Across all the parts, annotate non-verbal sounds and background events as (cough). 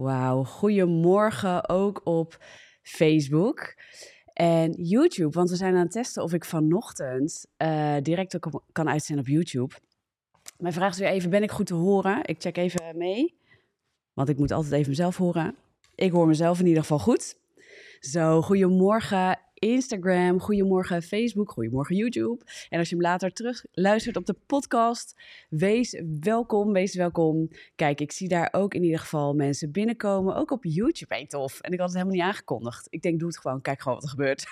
Wauw, goedemorgen ook op Facebook en YouTube. Want we zijn aan het testen of ik vanochtend uh, direct ook kan uitzenden op YouTube. Mijn vraag is weer even, ben ik goed te horen? Ik check even mee, want ik moet altijd even mezelf horen. Ik hoor mezelf in ieder geval goed. Zo, goedemorgen Instagram, goedemorgen Facebook, goedemorgen YouTube. En als je hem later terug luistert op de podcast, wees welkom, wees welkom. Kijk, ik zie daar ook in ieder geval mensen binnenkomen, ook op YouTube. Hey, tof. En ik had het helemaal niet aangekondigd. Ik denk, doe het gewoon, kijk gewoon wat er gebeurt.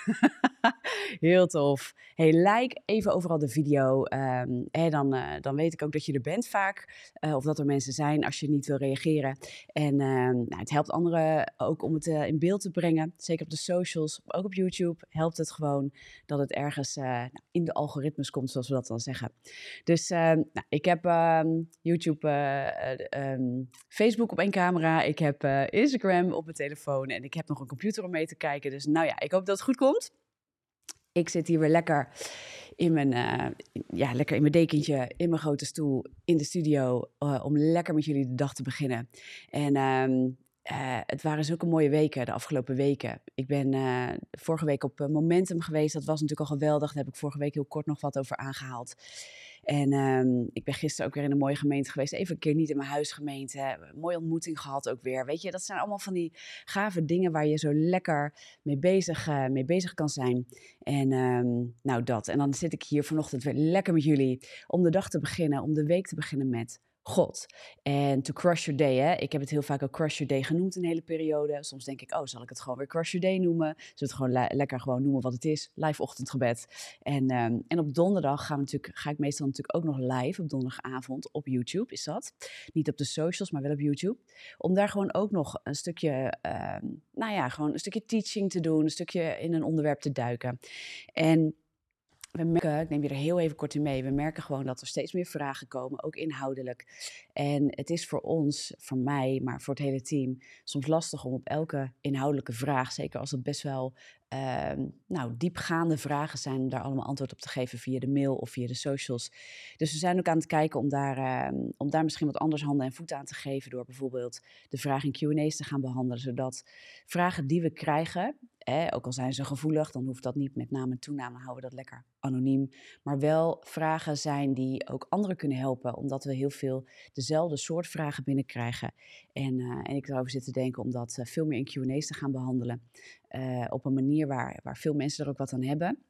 (laughs) Heel tof. Hey, like even overal de video. Um, dan, uh, dan weet ik ook dat je er bent vaak. Uh, of dat er mensen zijn als je niet wil reageren. En uh, nou, het helpt anderen ook om het uh, in beeld te brengen. Zeker op de socials, ook op YouTube helpt het gewoon dat het ergens uh, nou, in de algoritmes komt, zoals we dat dan zeggen. Dus uh, nou, ik heb uh, YouTube, um, Facebook op één camera, ik heb Instagram op mijn telefoon en ik heb nog een computer om mee te kijken. Dus nou ja, ik hoop dat het goed komt. Ik zit hier weer lekker in mijn, ja, lekker in mijn dekentje, in mijn grote stoel, in de studio, om lekker met jullie de dag te beginnen. En um, uh, het waren zulke mooie weken de afgelopen weken. Ik ben uh, vorige week op uh, Momentum geweest. Dat was natuurlijk al geweldig. Daar heb ik vorige week heel kort nog wat over aangehaald. En um, ik ben gisteren ook weer in een mooie gemeente geweest. Even een keer niet in mijn huisgemeente. Een mooie ontmoeting gehad ook weer. Weet je, dat zijn allemaal van die gave dingen waar je zo lekker mee bezig, mee bezig kan zijn. En um, nou dat. En dan zit ik hier vanochtend weer lekker met jullie om de dag te beginnen. Om de week te beginnen met God. En to crush your day, hè? ik heb het heel vaak ook crush your day genoemd een hele periode. Soms denk ik, oh, zal ik het gewoon weer crush your day noemen? Zullen we het gewoon lekker gewoon noemen wat het is? Live ochtendgebed. En, um, en op donderdag natuurlijk, ga ik meestal natuurlijk ook nog live op donderdagavond op YouTube, is dat. Niet op de socials, maar wel op YouTube. Om daar gewoon ook nog een stukje, um, nou ja, gewoon een stukje teaching te doen, een stukje in een onderwerp te duiken. En we merken, ik neem je er heel even kort in mee, we merken gewoon dat er steeds meer vragen komen, ook inhoudelijk. En het is voor ons, voor mij, maar voor het hele team, soms lastig om op elke inhoudelijke vraag, zeker als het best wel uh, nou, diepgaande vragen zijn, om daar allemaal antwoord op te geven via de mail of via de socials. Dus we zijn ook aan het kijken om daar, uh, om daar misschien wat anders handen en voeten aan te geven, door bijvoorbeeld de vragen in QA's te gaan behandelen, zodat vragen die we krijgen, ook al zijn ze gevoelig, dan hoeft dat niet met naam en toename, houden we dat lekker anoniem. Maar wel vragen zijn die ook anderen kunnen helpen, omdat we heel veel dezelfde soort vragen binnenkrijgen. En, uh, en ik erover zit te denken om dat uh, veel meer in QA's te gaan behandelen. Uh, op een manier waar, waar veel mensen er ook wat aan hebben.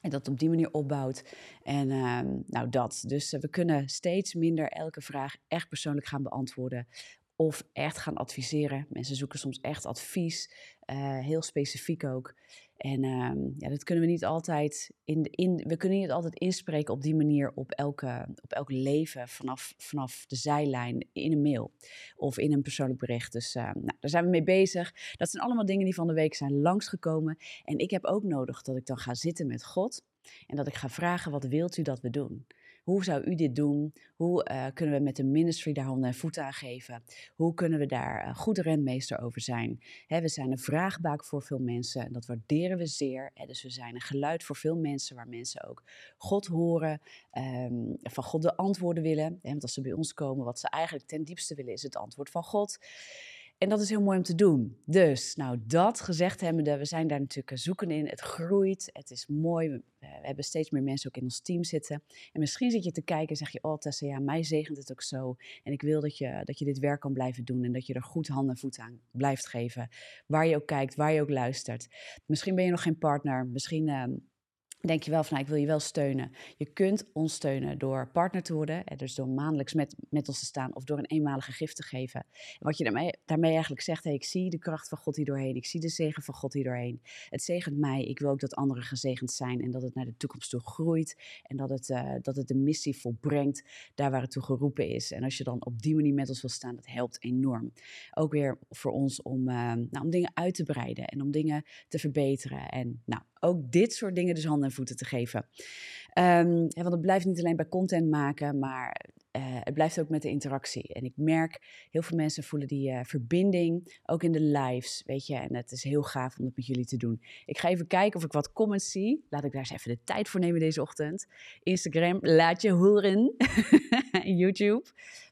En dat op die manier opbouwt. En ehm, nou dat. Dus we kunnen steeds minder elke vraag echt persoonlijk gaan beantwoorden of echt gaan adviseren. Mensen zoeken soms echt advies, uh, heel specifiek ook. En um, ja, dat kunnen we niet altijd in, in, we kunnen niet altijd inspreken op die manier op elke, op elk leven vanaf, vanaf de zijlijn in een mail of in een persoonlijk bericht. Dus uh, nou, daar zijn we mee bezig. Dat zijn allemaal dingen die van de week zijn langsgekomen. En ik heb ook nodig dat ik dan ga zitten met God en dat ik ga vragen: wat wilt u dat we doen? Hoe zou u dit doen? Hoe uh, kunnen we met de ministry daar handen en voeten aan geven? Hoe kunnen we daar uh, goed renmeester over zijn? We zijn een vraagbaak voor veel mensen en dat waarderen we zeer. Dus we zijn een geluid voor veel mensen waar mensen ook God horen, um, van God de antwoorden willen. Hè, want als ze bij ons komen, wat ze eigenlijk ten diepste willen, is het antwoord van God. En dat is heel mooi om te doen. Dus, nou, dat gezegd hebbende, we zijn daar natuurlijk zoeken in. Het groeit, het is mooi. We, hebben steeds meer mensen ook in ons team zitten. En misschien zit je te kijken en zeg je, oh Tessa, ja, mij zegent het ook zo. En ik wil dat je, dat je dit werk kan blijven doen en dat je er goed handen en voeten aan blijft geven. Waar je ook kijkt, waar je ook luistert. Misschien ben je nog geen partner, misschien... Uh, denk je wel van, nou, ik wil je wel steunen. Je kunt ons steunen door partner te worden, dus door maandelijks met, met ons te staan of door een eenmalige gift te geven. En wat je daarmee, daarmee eigenlijk zegt, hey, ik zie de kracht van God hier doorheen, ik zie de zegen van God hier doorheen. Het zegent mij, ik wil ook dat anderen gezegend zijn en dat het naar de toekomst toe groeit en dat het, uh, dat het de missie volbrengt daar waar het toe geroepen is. En als je dan op die manier met ons wil staan, dat helpt enorm. Ook weer voor ons om, uh, nou, om dingen uit te breiden en om dingen te verbeteren. En nou, ook dit soort dingen dus handen en voeten te geven. Um, want het blijft niet alleen bij content maken, maar uh, het blijft ook met de interactie. En ik merk, heel veel mensen voelen die uh, verbinding, ook in de lives, weet je. En het is heel gaaf om dat met jullie te doen. Ik ga even kijken of ik wat comments zie. Laat ik daar eens even de tijd voor nemen deze ochtend. Instagram, laat je horen. (laughs) YouTube.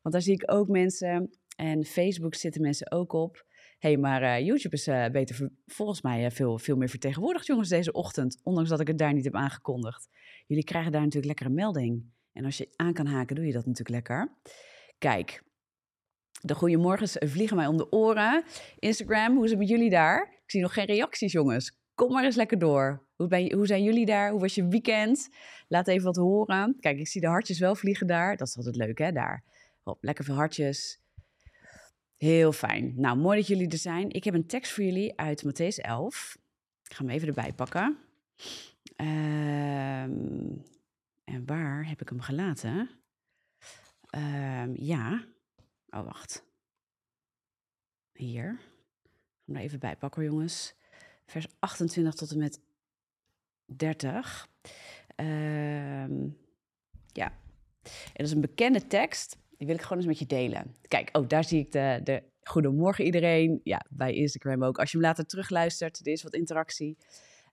Want daar zie ik ook mensen En Facebook zitten mensen ook op. hey, maar eh, YouTube is uh, beter volgens mij veel, veel meer vertegenwoordigd, jongens, deze ochtend. Ondanks dat ik het daar niet heb aangekondigd. Jullie krijgen daar natuurlijk lekker een melding. En als je aan kan haken, doe je dat natuurlijk lekker. Kijk, de goeiemorgens vliegen mij om de oren. Instagram, hoe is het met jullie daar? Ik zie nog geen reacties, jongens. Kom maar eens lekker door. Hoe, ben je, hoe zijn jullie daar? Hoe was je weekend? Laat even wat horen. Kijk, ik zie de hartjes wel vliegen daar. Dat is altijd leuk, hè, daar. Hop, lekker veel hartjes. Heel fijn. Nou, mooi dat jullie er zijn. Ik heb een tekst voor jullie uit Matthäus 11. Ik ga hem even erbij pakken. Ehm, en waar heb ik hem gelaten? Um, ja. Oh, wacht. Hier. Ik ga hem er even bij pakken, jongens. Vers 28 tot en met 30. Um, ja. En dat is een bekende tekst. Die wil ik gewoon eens met je delen. Kijk, oh, daar zie ik de, de goedemorgen iedereen. Ja, bij Instagram ook. Als je hem later terugluistert, er is wat interactie.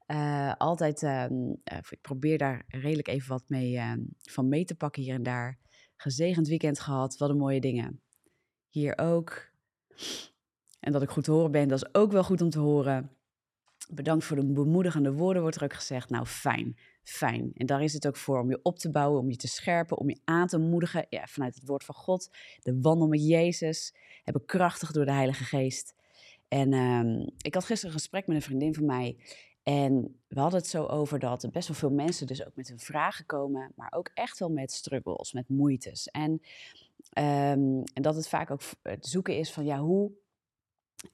Uh, altijd, um, uh, ik probeer daar redelijk even wat mee uh, van mee te pakken hier en daar. Gezegend weekend gehad, wat een mooie dingen. Hier ook. En dat ik goed te horen ben, dat is ook wel goed om te horen. Bedankt voor de bemoedigende woorden, wordt er ook gezegd. Nou, fijn, fijn. En daar is het ook voor, om je op te bouwen, om je te scherpen, om je aan te moedigen ja, vanuit het woord van God. De wandel met Jezus, hebben krachtig door de Heilige Geest. En um, ik had gisteren een gesprek met een vriendin van mij. En we hadden het zo over dat best wel veel mensen dus ook met hun vragen komen, maar ook echt wel met struggles, met moeites. En, um, en dat het vaak ook het zoeken is van ja, hoe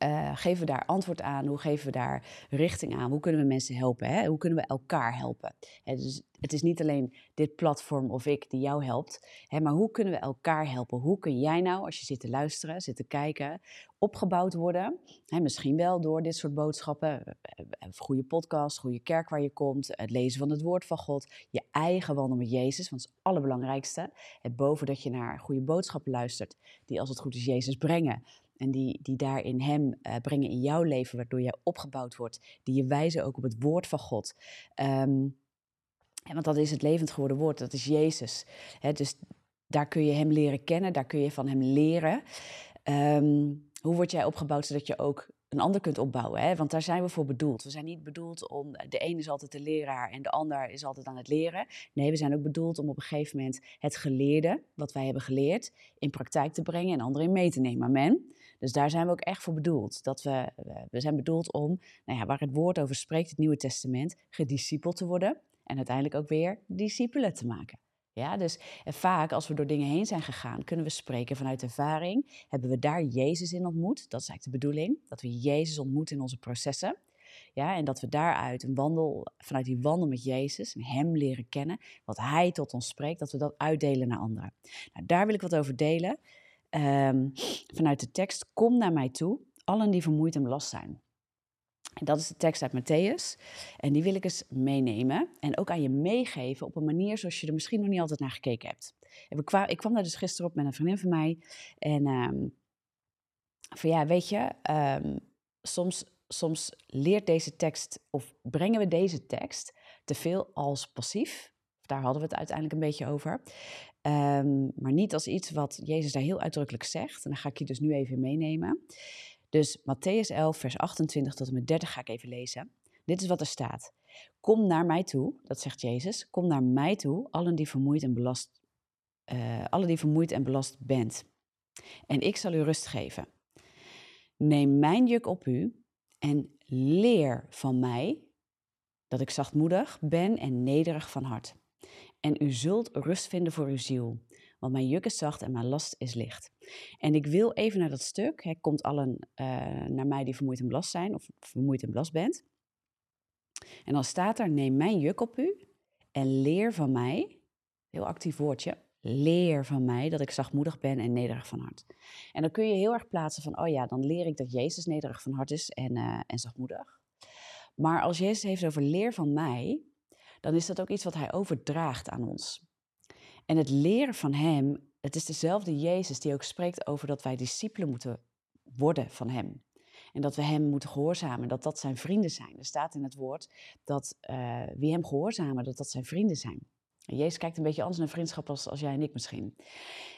uh, geven we daar antwoord aan? Hoe geven we daar richting aan? Hoe kunnen we mensen helpen? Hè? Hoe kunnen we elkaar helpen? Dus het is niet alleen dit platform of ik die jou helpt, hè, maar hoe kunnen we elkaar helpen? Hoe kun jij nou, als je zit te luisteren, zit te kijken, opgebouwd worden? Misschien wel door dit soort boodschappen, een goede podcast, goede kerk waar je komt, het lezen van het woord van God, je eigen wandel met Jezus, want dat is het allerbelangrijkste. Het boven dat je naar goede boodschappen luistert, die als het goed is Jezus brengen en die, die daarin Hem uh, brengen in jouw leven, waardoor jij opgebouwd wordt, die je wijzen ook op het woord van God. Um, want dat is het levend geworden woord, dat is Jezus. dus daar kun je Hem leren kennen, daar kun je van Hem leren. Um, hoe word jij opgebouwd zodat je ook een ander kunt opbouwen. Hè? Want daar zijn we voor bedoeld. We zijn niet bedoeld om, de ene is altijd de leraar en de ander is altijd aan het leren. Nee, we zijn ook bedoeld om op een gegeven moment het geleerde, wat wij hebben geleerd, in praktijk te brengen en anderen in mee te nemen. Amen. Dus daar zijn we ook echt voor bedoeld. Dat we, we zijn bedoeld om, nou ja, waar het woord over spreekt, het Nieuwe Testament, gediscipeld te worden. En uiteindelijk ook weer discipelen te maken. Ja, dus vaak als we door dingen heen zijn gegaan, kunnen we spreken vanuit ervaring. Hebben we daar Jezus in ontmoet? Dat is eigenlijk de bedoeling, dat we Jezus ontmoeten in onze processen. Ja, en dat we daaruit een wandel, vanuit die wandel met Jezus, Hem leren kennen, wat Hij tot ons spreekt, dat we dat uitdelen naar anderen. Nou, daar wil ik wat over delen. Um, vanuit de tekst, kom naar mij toe, allen die vermoeid en belast zijn. En dat is de tekst uit Matthäus. En die wil ik eens meenemen en ook aan je meegeven op een manier zoals je er misschien nog niet altijd naar gekeken hebt. Ik kwam, daar dus gisteren op met een vriendin van mij. En um, van ja, weet je, um, soms, soms leert deze tekst, of brengen we deze tekst te veel als passief. Daar hadden we het uiteindelijk een beetje over. Um, maar niet als iets wat Jezus daar heel uitdrukkelijk zegt. En dan ga ik je dus nu even meenemen. Dus Matthäus 11, vers 28 tot en met 30 ga ik even lezen. Dit is wat er staat. Kom naar mij toe, dat zegt Jezus. Kom naar mij toe, allen die vermoeid en belast, uh, allen die vermoeid en belast bent. En ik zal u rust geven. Neem mijn juk op u en leer van mij dat ik zachtmoedig ben en nederig van hart. En u zult rust vinden voor uw ziel, want mijn juk is zacht en mijn last is licht. En ik wil even naar dat stuk, hè, komt allen uh, naar mij die vermoeid en belast zijn, of vermoeid en belast bent. En dan staat er, neem mijn juk op u en leer van mij, heel actief woordje, leer van mij dat ik zachtmoedig ben en nederig van hart. En dan kun je heel erg plaatsen van, oh ja, dan leer ik dat Jezus nederig van hart is en, uh, en zachtmoedig. Maar als Jezus heeft over leer van mij, dan is dat ook iets wat hij overdraagt aan ons. En het leren van hem, het is dezelfde Jezus die ook spreekt over dat wij discipelen moeten worden van hem. En dat we hem moeten gehoorzamen, dat dat zijn vrienden zijn. Er staat in het woord dat uh, wie hem gehoorzamen, dat dat zijn vrienden zijn. Jezus kijkt een beetje anders naar vriendschap als, als jij en ik misschien.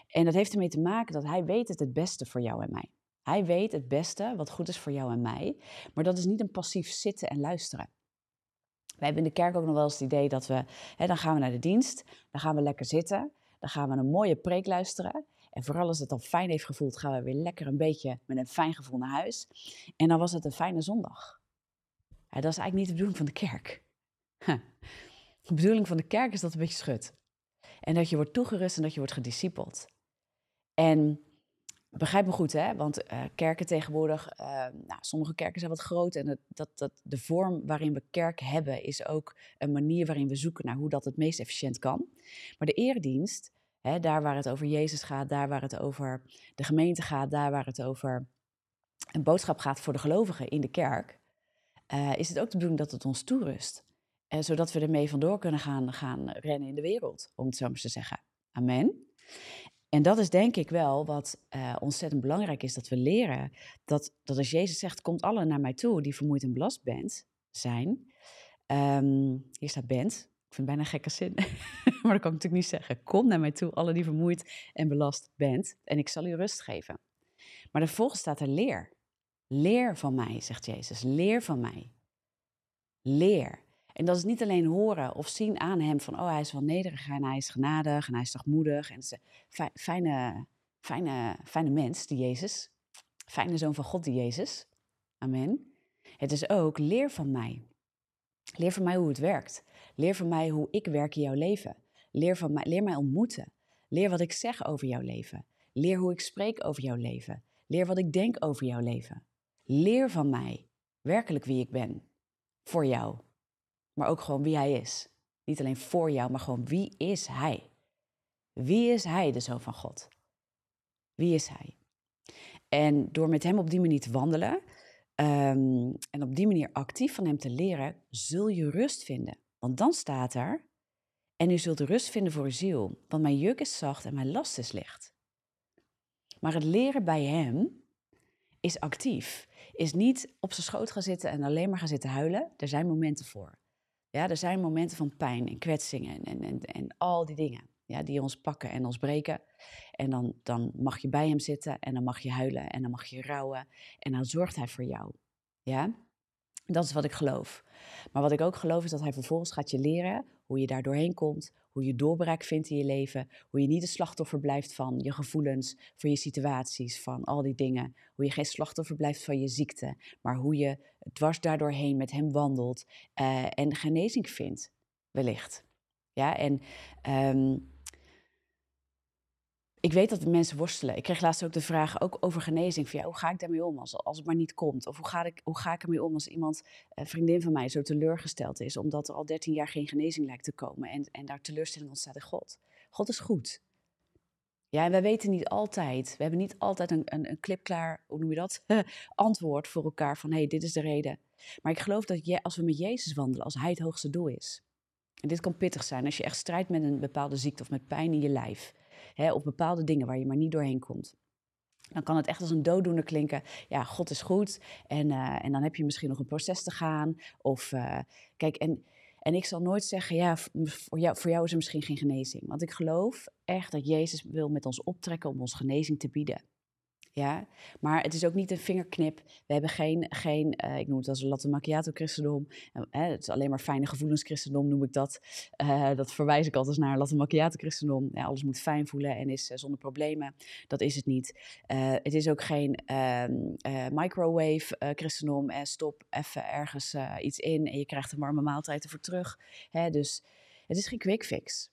En dat heeft ermee te maken dat hij weet het het beste voor jou en mij. Hij weet het beste wat goed is voor jou en mij. Maar dat is niet een passief zitten en luisteren. Wij hebben in de kerk ook nog wel eens het idee dat we, hè, dan gaan we naar de dienst, dan gaan we lekker zitten, dan gaan we een mooie preek luisteren. En vooral als het dan fijn heeft gevoeld, gaan we weer lekker een beetje met een fijn gevoel naar huis. En dan was het een fijne zondag. Dat is eigenlijk niet de bedoeling van de kerk. (laughs) De bedoeling van de kerk is dat het een beetje schudt. En dat je wordt toegerust en dat je wordt gediscipeld. En begrijp me goed, hè? Want uh, kerken tegenwoordig, uh, nou, sommige kerken zijn wat groot. En dat, dat, de vorm waarin we kerk hebben, is ook een manier waarin we zoeken naar hoe dat het meest efficiënt kan. Maar de eredienst, hè, daar waar het over Jezus gaat, daar waar het over de gemeente gaat, daar waar het over een boodschap gaat voor de gelovigen in de kerk, uh, is het ook de bedoeling dat het ons toerust. Zodat we ermee vandoor kunnen gaan, gaan rennen in de wereld, om het zo maar te zeggen. Amen. En dat is denk ik wel wat uh, ontzettend belangrijk is, dat we leren dat, dat als Jezus zegt, komt alle naar mij toe die vermoeid en belast bent, zijn. Um, hier staat bent, ik vind het bijna gekke zin, (laughs) maar dat kan ik natuurlijk niet zeggen. Kom naar mij toe, alle die vermoeid en belast bent, en ik zal u rust geven. Maar vervolgens staat er leer. Leer van mij, zegt Jezus. Leer van mij. Leer. En dat is niet alleen horen of zien aan hem van, oh, hij is wel nederig en hij is genadig en hij is zachtmoedig. En een fijne, fijne, fijne mens, die Jezus. Fijne zoon van God, die Jezus. Amen. Het is ook, leer van mij. Leer van mij hoe het werkt. Leer van mij hoe ik werk in jouw leven. Leer, van mij, leer mij ontmoeten. Leer wat ik zeg over jouw leven. Leer hoe ik spreek over jouw leven. Leer wat ik denk over jouw leven. Leer van mij werkelijk wie ik ben. Voor jou maar ook gewoon wie hij is. Niet alleen voor jou, maar gewoon wie is hij? Wie is hij, de Zoon van God? Wie is hij? En door met hem op die manier te wandelen um, en op die manier actief van hem te leren, zul je rust vinden. Want dan staat er, en u zult rust vinden voor uw ziel, want mijn juk is zacht en mijn last is licht. Maar het leren bij hem is actief. Is niet op zijn schoot gaan zitten en alleen maar gaan zitten huilen. Er zijn momenten voor. Ja, er zijn momenten van pijn en kwetsingen en, en, en al die dingen ja, die ons pakken en ons breken. En dan, dan mag je bij hem zitten en dan mag je huilen en dan mag je rouwen. En dan zorgt hij voor jou. Ja, dat is wat ik geloof. Maar wat ik ook geloof is dat hij vervolgens gaat je leren hoe je daar doorheen komt, hoe je doorbraak vindt in je leven, hoe je niet de slachtoffer blijft van je gevoelens, van je situaties, van al die dingen. Hoe je geen slachtoffer blijft van je ziekte, maar hoe je dwars daardoorheen met hem wandelt uh, en genezing vindt, wellicht. Ja, en um, ik weet dat mensen worstelen. Ik kreeg laatst ook de vraag ook over genezing. Hoe ga ik daarmee om als, als het maar niet komt? Of hoe ga ik, hoe ga ik ermee om als iemand, een vriendin van mij, zo teleurgesteld is... omdat er al 13 jaar geen genezing lijkt te komen... en, en daar teleurstelling ontstaat in God. God is goed. Ja, en wij weten niet altijd, we hebben niet altijd een, een, een klipklaar, hoe noem je dat, (laughs) antwoord voor elkaar van hé, hey, dit is de reden. Maar ik geloof dat je, als we met Jezus wandelen, als Hij het hoogste doel is. En dit kan pittig zijn als je echt strijdt met een bepaalde ziekte of met pijn in je lijf hè, bepaalde dingen waar je maar niet doorheen komt. Dan kan het echt als een dooddoener klinken. Ja, God is goed. En, uh, en dan heb je misschien nog een proces te gaan. Of uh, kijk, en, en ik zal nooit zeggen, ja, voor jou, voor jou is er misschien geen genezing. Want ik geloof echt dat Jezus wil met ons optrekken om ons genezing te bieden. Ja, maar het is ook niet een vingerknip. We hebben geen, geen uh, ik noem het als een latte macchiato christendom. Uh, het is alleen maar fijne gevoelens christendom, noem ik dat. Uh, dat verwijs ik altijd naar latte macchiato christendom. Ja, alles moet fijn voelen en is zonder problemen. Dat is het niet. het is ook geen ehm, microwave christendom. en stop even ergens iets in en je krijgt een warme maaltijd ervoor terug. Hè, dus het is geen quick fix.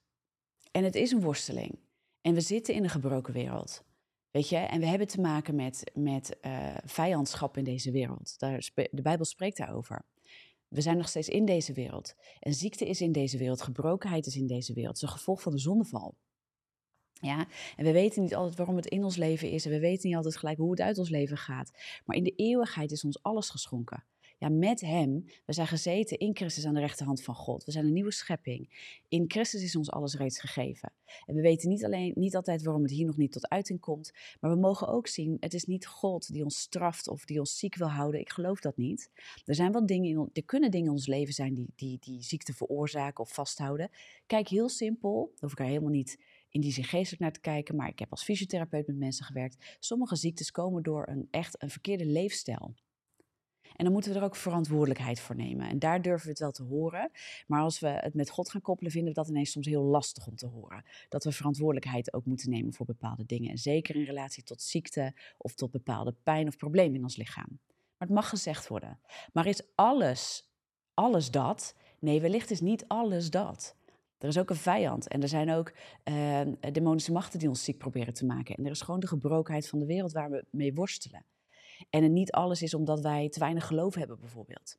En het is een worsteling. En we zitten in een gebroken wereld. Weet je, en we hebben te maken met, met uh, vijandschap in deze wereld. Daar de Bijbel spreekt daarover. We zijn nog steeds in deze wereld. En ziekte is in deze wereld, gebrokenheid is in deze wereld. Het is een gevolg van de zondeval. Ja, en we weten niet altijd waarom het in ons leven is. En we weten niet altijd gelijk hoe het uit ons leven gaat. Maar in de eeuwigheid is ons alles geschonken. Ja, met Hem. We zijn gezeten in Christus aan de rechterhand van God. We zijn een nieuwe schepping. In Christus is ons alles reeds gegeven. En we weten niet, alleen, niet altijd waarom het hier nog niet tot uiting komt. Maar we mogen ook zien, het is niet God die ons straft of die ons ziek wil houden. Ik geloof dat niet. Er zijn wat dingen in, er kunnen dingen in ons leven zijn die, die, die ziekte veroorzaken of vasthouden. Kijk, heel simpel. Hoef ik er helemaal niet in die zin geestelijk naar te kijken, maar ik heb als fysiotherapeut met mensen gewerkt. Sommige ziektes komen door een echt een verkeerde leefstijl. En dan moeten we er ook verantwoordelijkheid voor nemen. En daar durven we het wel te horen. Maar als we het met God gaan koppelen, vinden we dat ineens soms heel lastig om te horen. Dat we verantwoordelijkheid ook moeten nemen voor bepaalde dingen. En zeker in relatie tot ziekte of tot bepaalde pijn of problemen in ons lichaam. Maar het mag gezegd worden. Maar is alles, alles dat? Nee, wellicht is niet alles dat. Er is ook een vijand en er zijn ook uh, demonische machten die ons ziek proberen te maken. En er is gewoon de gebrokenheid van de wereld waar we mee worstelen. En niet alles is omdat wij te weinig geloof hebben, bijvoorbeeld.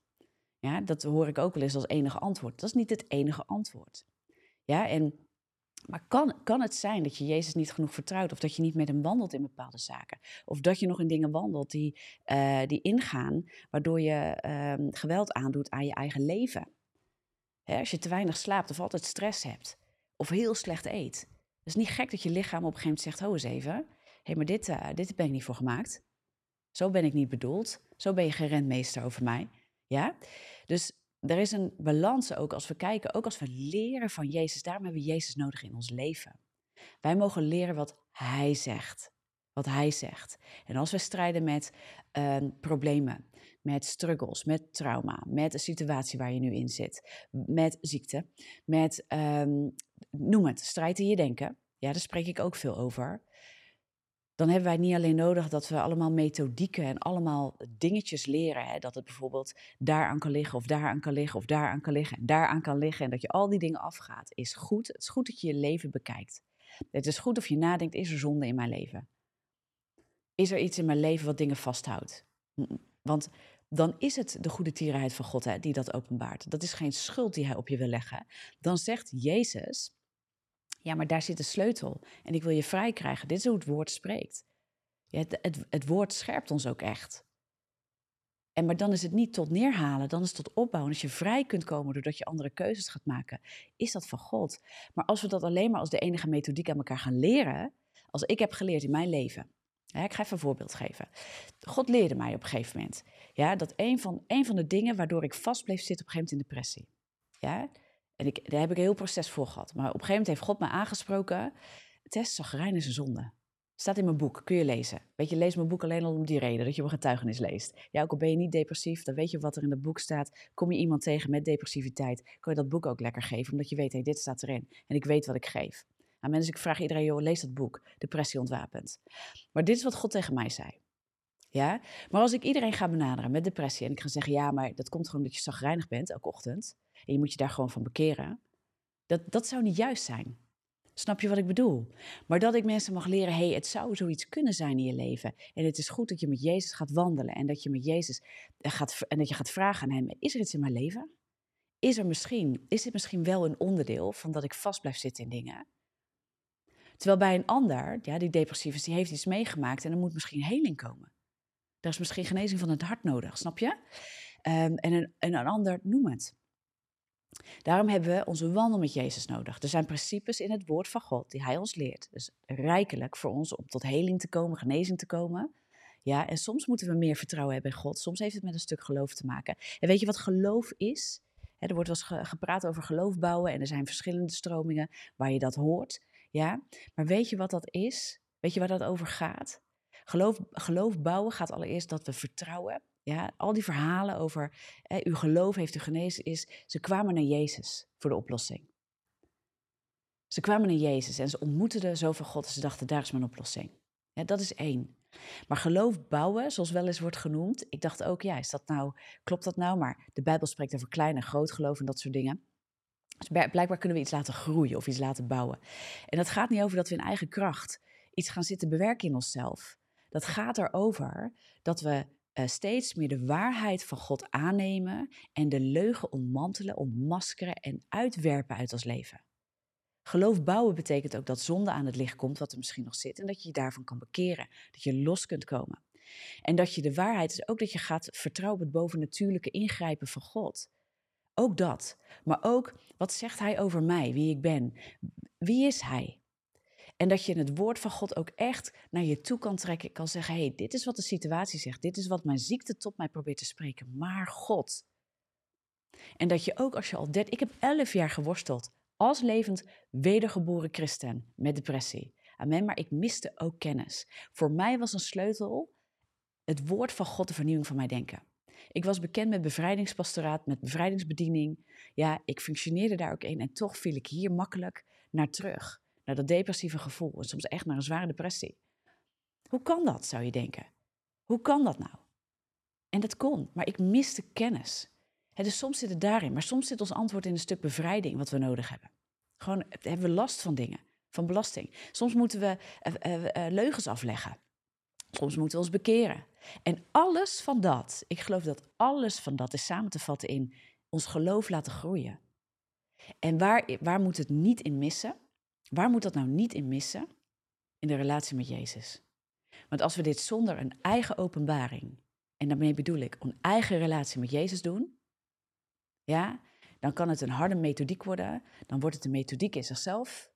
Ja, dat hoor ik ook wel eens als enige antwoord. Dat is niet het enige antwoord. Ja, en, maar kan, kan het zijn dat je Jezus niet genoeg vertrouwt, of dat je niet met hem wandelt in bepaalde zaken, of dat je nog in dingen wandelt die, uh, die ingaan, waardoor je uh, geweld aandoet aan je eigen leven? Hè, als je te weinig slaapt of altijd stress hebt, of heel slecht eet. Het is niet gek dat je lichaam op een gegeven moment zegt: Ho eens even, hé, hey, maar dit, uh, dit ben ik niet voor gemaakt. Zo ben ik niet bedoeld. Zo ben je geen rentmeester over mij. Ja? Dus er is een balans ook als we kijken, ook als we leren van Jezus. Daarom hebben we Jezus nodig in ons leven. Wij mogen leren wat Hij zegt. Wat Hij zegt. En als we strijden met uh, problemen, met struggles, met trauma, met de situatie waar je nu in zit, met ziekte, met, um, noem het, strijd in je denken. Ja, daar spreek ik ook veel over dan hebben wij niet alleen nodig dat we allemaal methodieken en allemaal dingetjes leren. Hè, dat het bijvoorbeeld daaraan kan liggen of daaraan kan liggen of daaraan kan liggen en daaraan kan liggen. En dat je al die dingen afgaat, is goed. Het is goed dat je je leven bekijkt. Het is goed of je nadenkt, is er zonde in mijn leven? Is er iets in mijn leven wat dingen vasthoudt? Want dan is het de goede tierenheid van God hè, die dat openbaart. Dat is geen schuld die hij op je wil leggen. Dan zegt Jezus, ja, maar daar zit de sleutel. En ik wil je vrij krijgen. Dit is hoe het woord spreekt. Het, het, woord scherpt ons ook echt. En maar dan is het niet tot neerhalen, dan is het tot opbouwen. Als je vrij kunt komen doordat je andere keuzes gaat maken, is dat van God. Maar als we dat alleen maar als de enige methodiek aan elkaar gaan leren, als ik heb geleerd in mijn leven. Ik ga even een voorbeeld geven. God leerde mij op een gegeven moment ja, dat een van, een van de dingen waardoor ik vast bleef zitten op een gegeven moment in depressie. Ja, en ik, daar heb ik een heel proces voor gehad. Maar op een gegeven moment heeft God me aangesproken. Test zagrijn is een zonde. Staat in mijn boek, kun je lezen. Weet je, lees mijn boek alleen al om die reden, dat je een getuigenis leest. Ja, ook al ben je niet depressief, dan weet je wat er in het boek staat. Kom je iemand tegen met depressiviteit, kan je dat boek ook lekker geven, omdat je weet, hé, dit staat erin. En ik weet wat ik geef. Aan mensen, ik vraag iedereen, joh, lees dat boek, Depressie ontwapend. Maar dit is wat God tegen mij zei. Ja? Maar als ik iedereen ga benaderen met depressie en ik ga zeggen, ja, maar dat komt gewoon omdat je zagrijnig bent elke ochtend en je moet je daar gewoon van bekeren. Dat, dat zou niet juist zijn. Snap je wat ik bedoel? Maar dat ik mensen mag leren, hey, het zou zoiets kunnen zijn in je leven. En het is goed dat je met Jezus gaat wandelen en dat je met Jezus eh, gaat, en dat je gaat vragen aan hem, is er iets in mijn leven? Is er misschien, is dit misschien wel een onderdeel van dat ik vast blijf zitten in dingen? Terwijl bij een ander, ja, die depressief is, die heeft iets meegemaakt en er moet misschien heling komen. Er is misschien genezing van het hart nodig, snap je? Um, en, een, en een ander, noem het. Daarom hebben we onze wandel met Jezus nodig. Er zijn principes in het woord van God die Hij ons leert. Dus rijkelijk voor ons om tot heling te komen, genezing te komen. Ja, en soms moeten we meer vertrouwen hebben in God. Soms heeft het met een stuk geloof te maken. En weet je wat geloof is? er wordt wel eens gepraat over geloof bouwen en er zijn verschillende stromingen waar je dat hoort. Ja, maar weet je wat dat is? Weet je waar dat over gaat? Geloof, geloof bouwen gaat allereerst dat we vertrouwen ja, al die verhalen over hè, uw geloof heeft u genezen, is ze kwamen naar Jezus voor de oplossing. Ze kwamen naar Jezus en ze ontmoetten zoveel God en ze dachten, daar is mijn oplossing. Dat is één. Maar geloof bouwen, zoals wel eens wordt genoemd, ik dacht ook, ja, is dat nou, klopt dat nou? Maar de Bijbel spreekt over klein en groot geloof en dat soort dingen. Dus blijkbaar kunnen we iets laten groeien of iets laten bouwen. En dat gaat niet over dat we in eigen kracht iets gaan zitten bewerken in onszelf. Dat gaat erover dat we uh, steeds meer de waarheid van God aannemen en de leugen ontmantelen, ontmaskeren en uitwerpen uit ons leven. Geloof bouwen betekent ook dat zonde aan het licht komt, wat er misschien nog zit, en dat je je daarvan kan bekeren, dat je los kunt komen. En dat je de waarheid is ook dat je gaat vertrouwen op het bovennatuurlijke ingrijpen van God. Ook dat. Maar ook, wat zegt hij over mij, wie ik ben? Wie is hij? En dat je het woord van God ook echt naar je toe kan trekken. kan zeggen, hey, dit is wat de situatie zegt. Dit is wat mijn ziekte tot mij probeert te spreken. Maar God. En dat je ook als je al dert... Ik heb elf jaar geworsteld als levend wedergeboren christen met depressie. Amen, maar ik miste ook kennis. Voor mij was een sleutel het woord van God de vernieuwing van mijn denken. Ik was bekend met bevrijdingspastoraat, met bevrijdingsbediening. Ja, ik functioneerde daar ook in en toch viel ik hier makkelijk naar terug. Naar dat depressieve gevoel en soms echt naar een zware depressie. Hoe kan dat, zou je denken? Hoe kan dat nou? En dat kon, maar ik miste kennis. dus soms zit het daarin, maar soms zit ons antwoord in een stuk bevrijding wat we nodig hebben. Gewoon hebben we last van dingen, van belasting. Soms moeten we uh, leugens afleggen. Soms moeten we ons bekeren. En alles van dat, ik geloof dat alles van dat is samen te vatten in ons geloof laten groeien. En waar, waar moet het niet in missen? Waar moet dat nou niet in missen? In de relatie met Jezus. Want als we dit zonder een eigen openbaring, en daarmee bedoel ik een eigen relatie met Jezus doen, ja, dan kan het een harde methodiek worden. Dan wordt het een methodiek in zichzelf.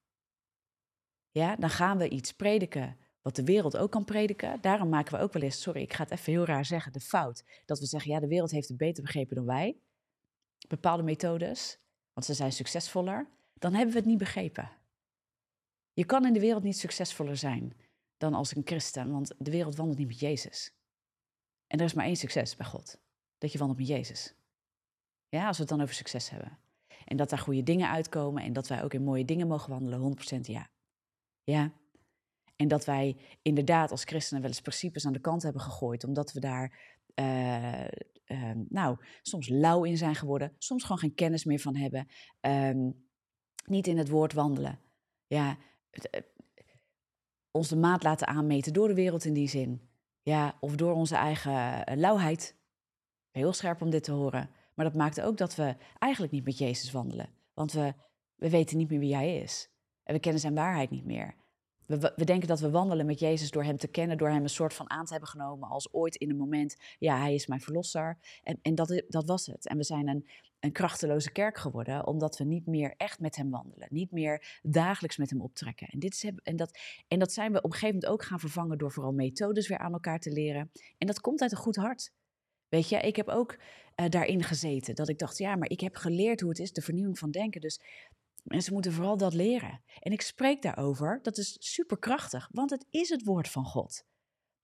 Ja, dan gaan we iets prediken wat de wereld ook kan prediken. Daarom maken we ook wel eens, sorry, ik ga het even heel raar zeggen, de fout. Dat we zeggen, ja, de wereld heeft het beter begrepen dan wij. Bepaalde methodes, want ze zijn succesvoller. Dan hebben we het niet begrepen. Je kan in de wereld niet succesvoller zijn dan als een christen, want de wereld wandelt niet met Jezus. En er is maar één succes bij God: dat je wandelt met Jezus. Ja, als we het dan over succes hebben. En dat daar goede dingen uitkomen en dat wij ook in mooie dingen mogen wandelen, 100% ja. Ja. En dat wij inderdaad als christenen wel eens principes aan de kant hebben gegooid, omdat we daar, uh, uh, nou, soms lauw in zijn geworden, soms gewoon geen kennis meer van hebben, uh, niet in het woord wandelen. Ja, eh, ons de maat laten aanmeten door de wereld in die zin. Ja, of door onze eigen eh, lauwheid. Heel scherp om dit te horen. Maar dat maakt ook dat we eigenlijk niet met Jezus wandelen. Want we, we weten niet meer wie Hij is. En we kennen Zijn waarheid niet meer. We, we, denken dat we wandelen met Jezus door Hem te kennen, door Hem een soort van aan te hebben genomen als ooit in een moment, ja, Hij is mijn verlosser. En, en dat, dat was het. En we zijn een, een krachteloze kerk geworden, omdat we niet meer echt met Hem wandelen, niet meer dagelijks met Hem optrekken. En, dit is, en, dat, en dat zijn we op een gegeven moment ook gaan vervangen door vooral methodes weer aan elkaar te leren. En dat komt uit een goed hart. Weet je, ik heb ook uh, daarin gezeten. Dat ik dacht, ja, maar ik heb geleerd hoe het is, de vernieuwing van denken. Dus mensen moeten vooral dat leren. En ik spreek daarover, dat is superkrachtig, want het is het woord van God.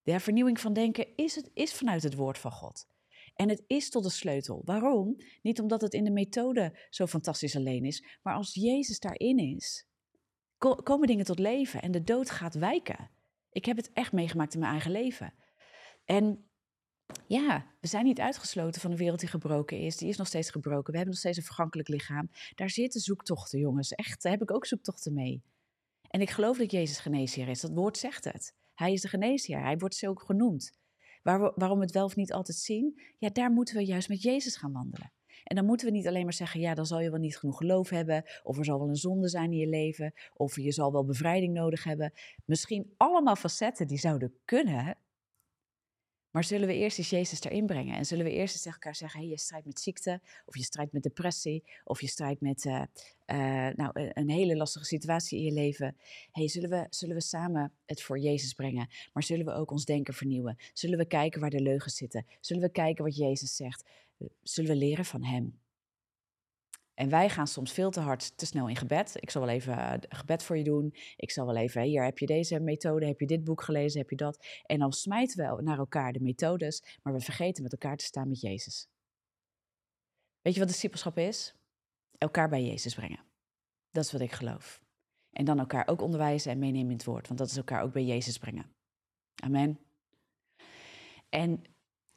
De vernieuwing van denken is, het, is vanuit het woord van God. En het is tot de sleutel. Waarom? Niet omdat het in de methode zo fantastisch alleen is, maar als Jezus daarin is, komen dingen tot leven en de dood gaat wijken. Ik heb het echt meegemaakt in mijn eigen leven. En ja, we zijn niet uitgesloten van een wereld die gebroken is. Die is nog steeds gebroken. We hebben nog steeds een vergankelijk lichaam. Daar zitten zoektochten, jongens. Echt, daar heb ik ook zoektochten mee. En ik geloof dat Jezus geneesheer is. Dat woord zegt het. Hij is de geneesheer. Hij wordt zo ook genoemd. Waarom we het wel of niet altijd zien? Ja, daar moeten we juist met Jezus gaan wandelen. En dan moeten we niet alleen maar zeggen, ja, dan zal je wel niet genoeg geloof hebben, of er zal wel een zonde zijn in je leven, of je zal wel bevrijding nodig hebben. Misschien allemaal facetten die zouden kunnen, maar zullen we eerst eens Jezus erin brengen? En zullen we eerst eens tegen elkaar zeggen: hey, je strijdt met ziekte, of je strijdt met depressie, of je strijdt met uh, uh, nou, een hele lastige situatie in je leven. hey, zullen, we, zullen we samen het voor Jezus brengen? Maar zullen we ook ons denken vernieuwen? Zullen we kijken waar de leugens zitten? Zullen we kijken wat Jezus zegt? Zullen we leren van Hem? En wij gaan soms veel te hard, te snel in gebed. Ik zal wel even uh, gebed voor je doen. Ik zal wel even, hier heb je deze methode, heb je dit boek gelezen, heb je dat. En dan smijten we naar elkaar de methodes, maar we vergeten met elkaar te staan met Jezus. Weet je wat discipelschap is? Elkaar bij Jezus brengen. Dat is wat ik geloof. En dan elkaar ook onderwijzen en meenemen in het woord, want dat is elkaar ook bij Jezus brengen. Amen. En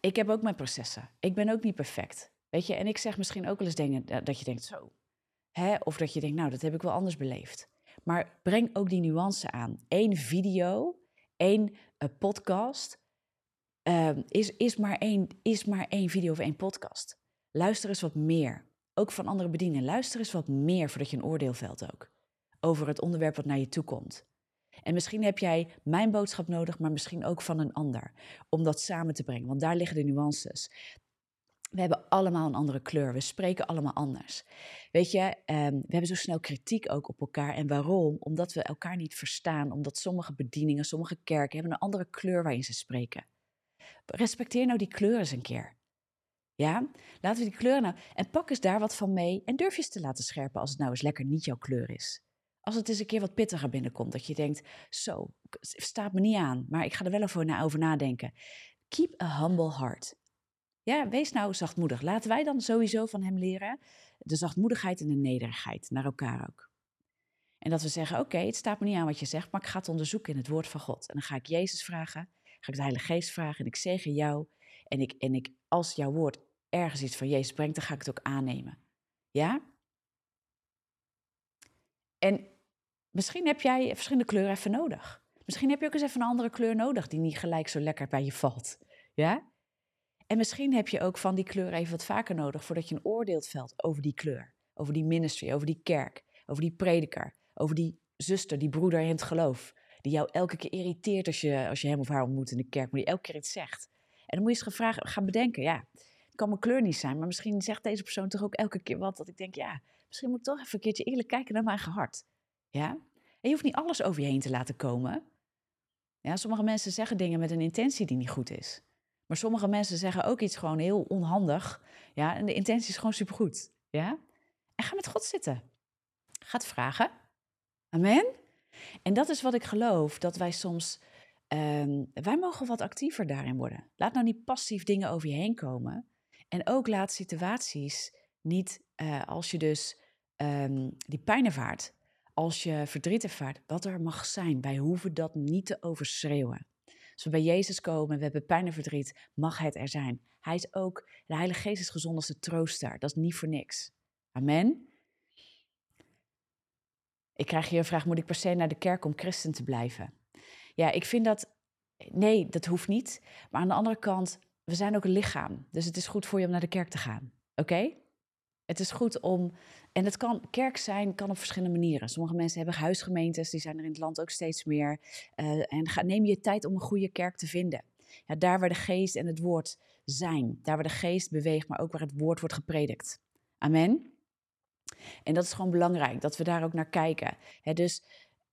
ik heb ook mijn processen. Ik ben ook niet perfect. Weet je, en ik zeg misschien ook wel eens dingen dat je denkt zo. Hè? Of dat je denkt, nou, dat heb ik wel anders beleefd. Maar breng ook die nuance aan. Eén video, één uh, podcast, uh, is, is, maar één, is maar één video of één podcast. Luister eens wat meer. Ook van andere bedieningen. Luister eens wat meer voordat je een oordeel velt ook. Over het onderwerp wat naar je toe komt. En misschien heb jij mijn boodschap nodig, maar misschien ook van een ander. Om dat samen te brengen, want daar liggen de nuances. We hebben allemaal een andere kleur. We spreken allemaal anders. Weet je, ehm, we hebben zo snel kritiek ook op elkaar. En waarom? Omdat we elkaar niet verstaan. Omdat sommige bedieningen, sommige kerken hebben een andere kleur waarin ze spreken. Respecteer nou die kleur eens een keer. Ja, laten we die kleuren nou. En pak eens daar wat van mee. En durf je eens te laten scherpen als het nou eens lekker niet jouw kleur is. Als het eens een keer wat pittiger binnenkomt. Dat je denkt, zo, staat me niet aan. Maar ik ga er wel even over nadenken. Keep a humble heart. Ja, wees nou zachtmoedig. Laten wij dan sowieso van hem leren de zachtmoedigheid en de nederigheid naar elkaar ook. En dat we zeggen, oké, het staat me niet aan wat je zegt, maar ik ga het onderzoeken in het woord van God. En dan ga ik Jezus vragen, ga ik de Heilige Geest vragen en ik zegen jou. En, ik, en ik, als jouw woord ergens iets van Jezus brengt, dan ga ik het ook aannemen. Ja? En misschien heb jij verschillende kleuren even nodig. Misschien heb je ook eens even een andere kleur nodig die niet gelijk zo lekker bij je valt. Ja? En misschien heb je ook van die kleur even wat vaker nodig voordat je een oordeel velt over die kleur. Over die ministry, over die kerk, over die prediker, over die zuster, die broeder in het geloof. Die jou elke keer irriteert als je, als je hem of haar ontmoet in de kerk, maar die elke keer iets zegt. En dan moet je eens gaan, gaan bedenken, ja, het kan mijn kleur niet zijn, maar misschien zegt deze persoon toch ook elke keer wat dat ik denk, ja, misschien moet ik toch even een keertje eerlijk kijken naar mijn eigen hart. Ja? En je hoeft niet alles over je heen te laten komen. Ja, sommige mensen zeggen dingen met een intentie die niet goed is. Maar sommige mensen zeggen ook iets gewoon heel onhandig. Ja, en de intentie is gewoon supergoed. Ja? En ga met God zitten. Ga het vragen. Amen. En dat is wat ik geloof, dat wij soms, ehm, wij mogen wat actiever daarin worden. Laat nou niet passief dingen over je heen komen. En ook laat situaties niet, uh, als je dus um, die pijn ervaart, als je verdriet ervaart, dat er mag zijn. Wij hoeven dat niet te overschreeuwen. Als we bij Jezus komen, we hebben pijn en verdriet, mag het er zijn. Hij is ook, de Heilige Geest is gezond als de trooster. Dat is niet voor niks. Amen. Ik krijg hier een vraag, moet ik per se naar de kerk om christen te blijven? Ja, ik vind dat, nee, dat hoeft niet. Maar aan de andere kant, we zijn ook een lichaam. Dus het is goed voor je om naar de kerk te gaan. Oké? Het is goed om, en het kan, kerk zijn kan op verschillende manieren. Sommige mensen hebben huisgemeentes, die zijn er in het land ook steeds meer. Uh, en neem je tijd om een goede kerk te vinden. Ja, daar waar de geest en het woord zijn. Daar waar de geest beweegt, maar ook waar het woord wordt gepredikt. Amen. En dat is gewoon belangrijk, dat we daar ook naar kijken. dus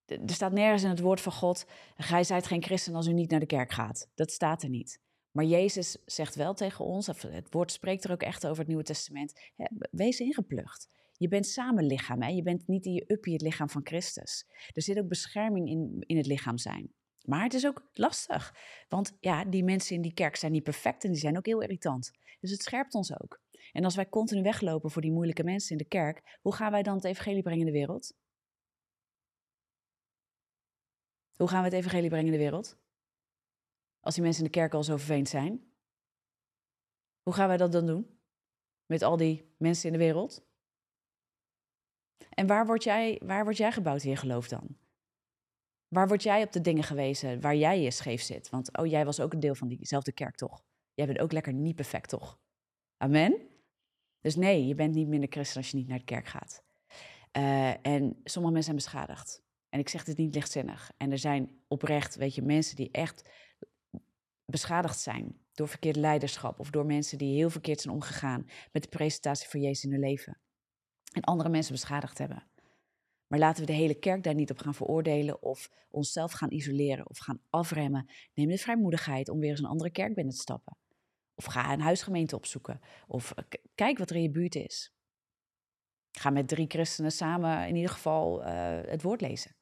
er staat nergens in het woord van God: Gij zijt geen christen als u niet naar de kerk gaat. Dat staat er niet. Maar Jezus zegt wel tegen ons, het woord spreekt er ook echt over het Nieuwe Testament, wees ingeplucht. Je bent samen lichaam, hè? je bent niet in je uppie het lichaam van Christus. Er zit ook bescherming in, in het lichaam zijn. Maar het is ook lastig, want ja, die mensen in die kerk zijn niet perfect en die zijn ook heel irritant. Dus het scherpt ons ook. En als wij continu weglopen voor die moeilijke mensen in de kerk, hoe gaan wij dan het evangelie brengen in de wereld? Hoe gaan we het evangelie brengen in de wereld? Als die mensen in de kerk al zo verveend zijn. Hoe gaan wij dat dan doen? Met al die mensen in de wereld? En waar word jij, waar word jij gebouwd in je geloof dan? Waar word jij op de dingen gewezen waar jij je scheef zit? Want oh, jij was ook een deel van diezelfde kerk, toch? Jij bent ook lekker niet perfect, toch? Amen? Dus nee, je bent niet minder christen als je niet naar de kerk gaat. Uh, en sommige mensen zijn beschadigd. En ik zeg dit niet lichtzinnig. En er zijn oprecht, weet je, mensen die echt beschadigd zijn door verkeerd leiderschap of door mensen die heel verkeerd zijn omgegaan met de presentatie van Jezus in hun leven. En andere mensen beschadigd hebben. Maar laten we de hele kerk daar niet op gaan veroordelen of onszelf gaan isoleren of gaan afremmen. Neem de vrijmoedigheid om weer eens een andere kerk binnen te stappen. Of ga een huisgemeente opzoeken. Of eh, kijk wat er in je buurt is. Ga met drie christenen samen in ieder geval uh, het woord lezen.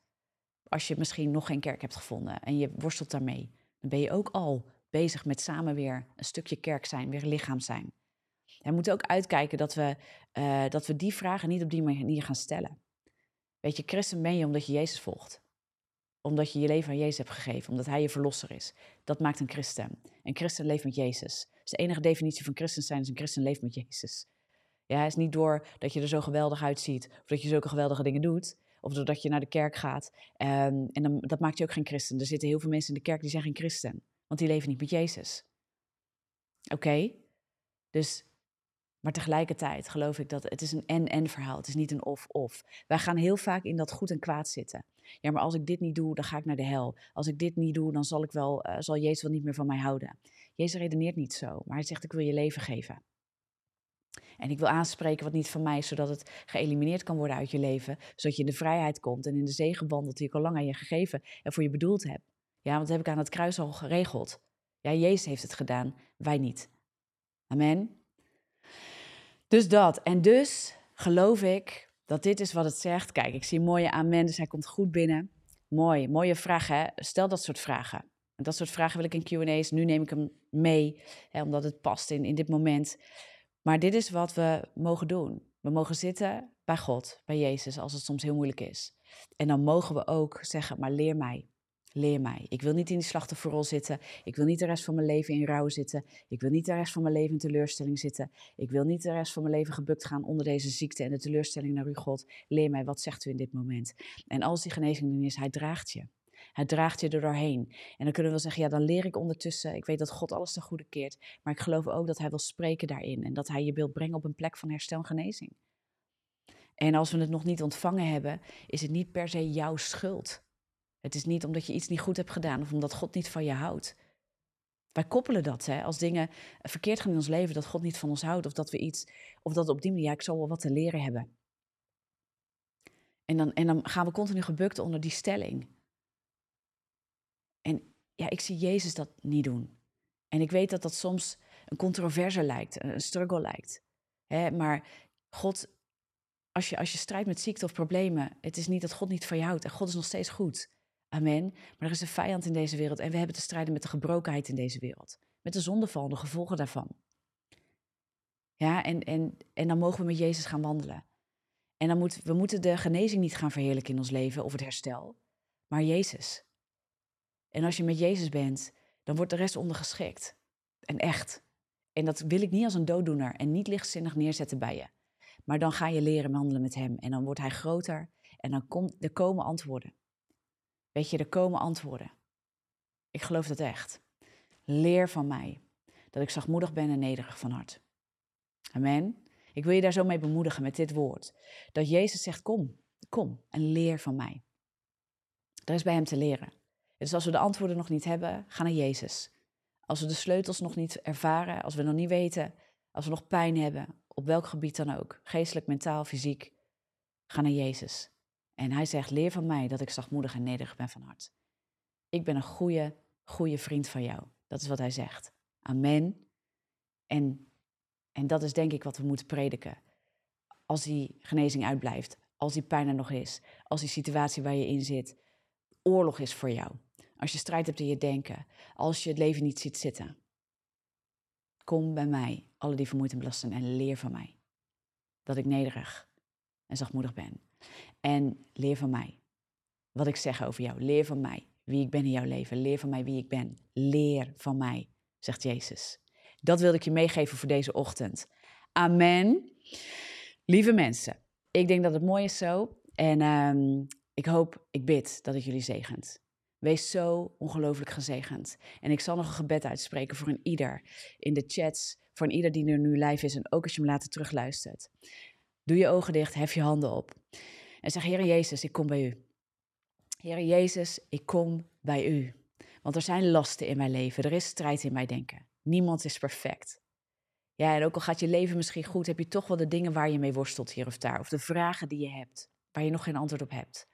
Als je misschien nog geen kerk hebt gevonden en je worstelt daarmee, dan ben je ook al bezig met samen weer een stukje kerk zijn, weer lichaam zijn. We moeten ook uitkijken dat we, uh, dat we die vragen niet op die manier gaan stellen. Weet je, christen ben je omdat je Jezus volgt. Omdat je je leven aan Jezus hebt gegeven, omdat Hij je verlosser is. Dat maakt een christen. Een christen leeft met Jezus. Dus de enige definitie van christen zijn is een christen leeft met Jezus. Ja, het is niet door dat je er zo geweldig uitziet, of dat je zulke geweldige dingen doet, of doordat je naar de kerk gaat. Um, en dan, dat maakt je ook geen christen. Er zitten heel veel mensen in de kerk die zijn geen christen want die leven niet met Jezus. Oké? Dus Maar tegelijkertijd geloof ik dat het is een en-en verhaal. Het is niet een of-of. Wij gaan heel vaak in dat goed en kwaad zitten. Ja, maar als ik dit niet doe, dan ga ik naar de hel. Als ik dit niet doe, dan zal, ik wel, uh, zal Jezus wel niet meer van mij houden. Jezus redeneert niet zo, maar hij zegt ik wil je leven geven. En ik wil aanspreken wat niet van mij is, zodat het geëlimineerd kan worden uit je leven. Zodat je in de vrijheid komt en in de zegen wandelt die ik al lang aan je gegeven en voor je bedoeld heb. Ja, want dat heb ik aan het kruis al geregeld. Ja, Jezus heeft het gedaan, wij niet. Amen. Dus dat. En dus geloof ik dat dit is wat het zegt. Kijk, ik zie mooie amen, dus hij komt goed binnen. Mooi, mooie vragen. Hè? Stel dat soort vragen. dat soort vragen wil ik in Q&A's. Nu neem ik hem mee, hè, omdat het past in, in dit moment. Maar dit is wat we mogen doen. We mogen zitten bij God, bij Jezus, als het soms heel moeilijk is. En dan mogen we ook zeggen, maar leer mij. Leer mij. Ik wil niet in die slachtofferrol zitten. Ik wil niet de rest van mijn leven in rouw zitten. Ik wil niet de rest van mijn leven in teleurstelling zitten. Ik wil niet de rest van mijn leven gebukt gaan onder deze ziekte en de teleurstelling naar u, God. Leer mij, wat zegt u in dit moment? En als die genezing er is, hij draagt je. Hij draagt je er doorheen. En dan kunnen we zeggen, ja, dan leer ik ondertussen. Ik weet dat God alles ten goede keert. Maar ik geloof ook dat hij wil spreken daarin. En dat hij je wil brengen op een plek van herstel en genezing. En als we het nog niet ontvangen hebben, is het niet per se jouw schuld. Het is niet omdat je iets niet goed hebt gedaan of omdat God niet van je houdt. Wij koppelen dat, hè, als dingen verkeerd gaan in ons leven, dat God niet van ons houdt of dat we iets, of dat op die manier, ja, ik zal wel wat te leren hebben. En dan, en dan gaan we continu gebukt onder die stelling. En ja, ik zie Jezus dat niet doen. En ik weet dat dat soms een controverse lijkt, een struggle lijkt. Hè, maar God, als je, als je strijdt met ziekte of problemen, het is niet dat God niet van je houdt en God is nog steeds goed. Amen. Maar er is een vijand in deze wereld en we hebben te strijden met de gebrokenheid in deze wereld. Met de zondeval, de gevolgen daarvan. Ja, en, en, en dan mogen we met Jezus gaan wandelen. En dan moet, we moeten de genezing niet gaan verheerlijken in ons leven of het herstel, maar Jezus. En als je met Jezus bent, dan wordt de rest ondergeschikt. En echt. En dat wil ik niet als een dooddoener en niet lichtzinnig neerzetten bij je. Maar dan ga je leren wandelen met Hem en dan wordt Hij groter en dan komt, er komen antwoorden. Weet je, er komen antwoorden. Ik geloof dat echt. Leer van mij dat ik zachtmoedig ben en nederig van hart. Amen. Ik wil je daar zo mee bemoedigen met dit woord. Dat Jezus zegt: Kom, kom en leer van mij. Er is bij Hem te leren. Dus als we de antwoorden nog niet hebben, ga naar Jezus. Als we de sleutels nog niet ervaren, als we nog niet weten, als we nog pijn hebben, op welk gebied dan ook, geestelijk, mentaal, fysiek, ga naar Jezus. En hij zegt, leer van mij dat ik zachtmoedig en nederig ben van hart. Ik ben een goede, goede vriend van jou. Dat is wat hij zegt. Amen. En, en dat is denk ik wat we moeten prediken. Als die genezing uitblijft, als die pijn er nog is, als die situatie waar je in zit oorlog is voor jou. Als je strijd hebt in je denken, als je het leven niet ziet zitten. Kom bij mij, alle die vermoeid en belast zijn, en leer van mij. Dat ik nederig en zachtmoedig ben. En leer van mij. Wat ik zeg over jou. Leer van mij wie ik ben in jouw leven. Leer van mij wie ik ben. Leer van mij, zegt Jezus. Dat wilde ik je meegeven voor deze ochtend. Amen. Lieve mensen, ik denk dat het mooi is zo. En um, ik hoop, ik bid dat het jullie zegent. Wees zo ongelooflijk gezegend. En ik zal nog een gebed uitspreken voor een ieder in de chats, voor een ieder die er nu live is en ook als je hem later terugluistert. Doe je ogen dicht, hef je handen op. En zeg, Heer Jezus, ik kom bij u. Heer Jezus, ik kom bij u. Want er zijn lasten in mijn leven, er is strijd in mijn denken. Niemand is perfect. Ja, en ook al gaat je leven misschien goed, heb je toch wel de dingen waar je mee worstelt hier of daar. Of de vragen die je hebt, waar je nog geen antwoord op hebt.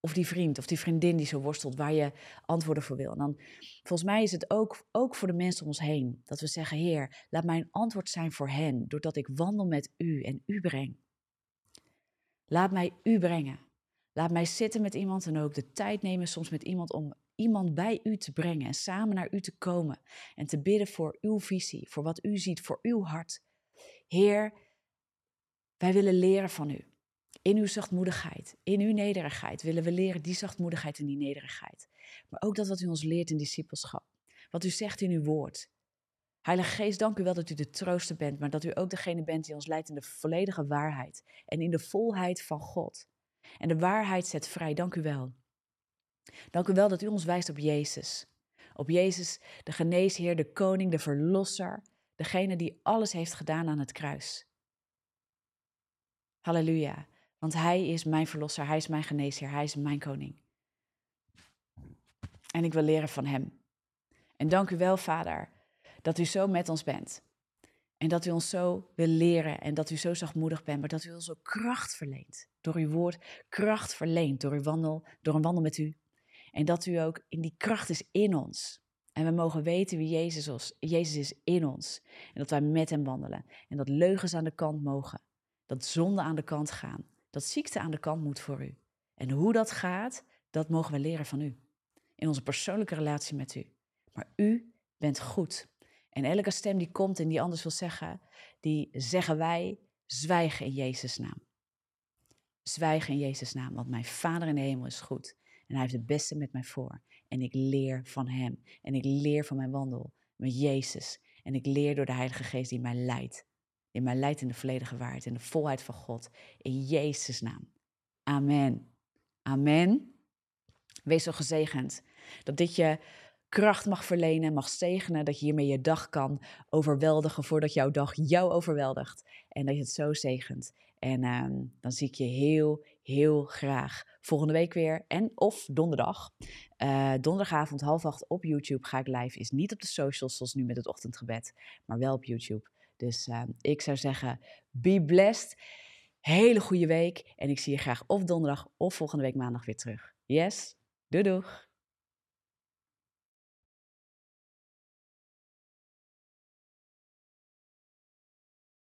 Of die vriend of die vriendin die zo worstelt, waar je antwoorden voor wil. En dan, volgens mij is het ook, ook voor de mensen om ons heen. Dat we zeggen, Heer, laat mij een antwoord zijn voor hen, doordat ik wandel met u en u breng. Laat mij u brengen. Laat mij zitten met iemand en ook de tijd nemen soms met iemand om iemand bij u te brengen en samen naar u te komen en te bidden voor uw visie, voor wat u ziet, voor uw hart. Heer, wij willen leren van u. In uw zachtmoedigheid, in uw nederigheid willen we leren die zachtmoedigheid en die nederigheid. Maar ook dat wat u ons leert in discipelschap. Wat u zegt in uw woord. Heilige Geest, dank u wel dat u de trooster bent, maar dat u ook degene bent die ons leidt in de volledige waarheid en in de volheid van God. En de waarheid zet vrij, dank u wel. Dank u wel dat u ons wijst op Jezus. Op Jezus, de geneesheer, de koning, de verlosser, Degene die alles heeft gedaan aan het kruis. Halleluja. Want Hij is mijn verlosser, Hij is mijn geneesheer, Hij is mijn koning. En ik wil leren van Hem. En dank u wel, Vader, dat u zo met ons bent. En dat u ons zo wil leren en dat u zo zachtmoedig bent, maar dat u ons ook kracht verleent. Door uw woord kracht verleent, door, uw wandel, door een wandel met u. En dat u ook in die kracht is in ons. En we mogen weten wie Jezus is. Jezus is in ons. En dat wij met hem wandelen. En dat leugens aan de kant mogen. Dat zonde aan de kant gaan. Dat ziekte aan de kant moet voor u. En hoe dat gaat, dat mogen we leren van u. In onze persoonlijke relatie met u. Maar u bent goed. En elke stem die komt en die anders wil zeggen, die zeggen wij zwijgen in Jezus' naam. Zwijgen in Jezus' naam, want mijn Vader in de hemel is goed. En hij heeft het beste met mij voor. En ik leer van hem. En ik leer van mijn wandel met Jezus. En ik leer door de Heilige Geest die mij leidt. Die mij leidt in de volledige waarheid, in de volheid van God. In Jezus' naam. Amen. Amen. Wees zo gezegend dat dit je kracht mag verlenen, mag zegenen, dat je hiermee je dag kan overweldigen voordat jouw dag jou overweldigt. En dat je het zo zegent. En ehm, dan zie ik je heel, heel graag volgende week weer. En of donderdag. Uh, donderdagavond half acht op YouTube ga ik live. Is niet op de socials zoals nu met het ochtendgebed, maar wel op YouTube. Dus ehm, ik zou zeggen, be blessed. Hele goede week. En ik zie je graag of donderdag of volgende week maandag weer terug. Yes, doei doeg.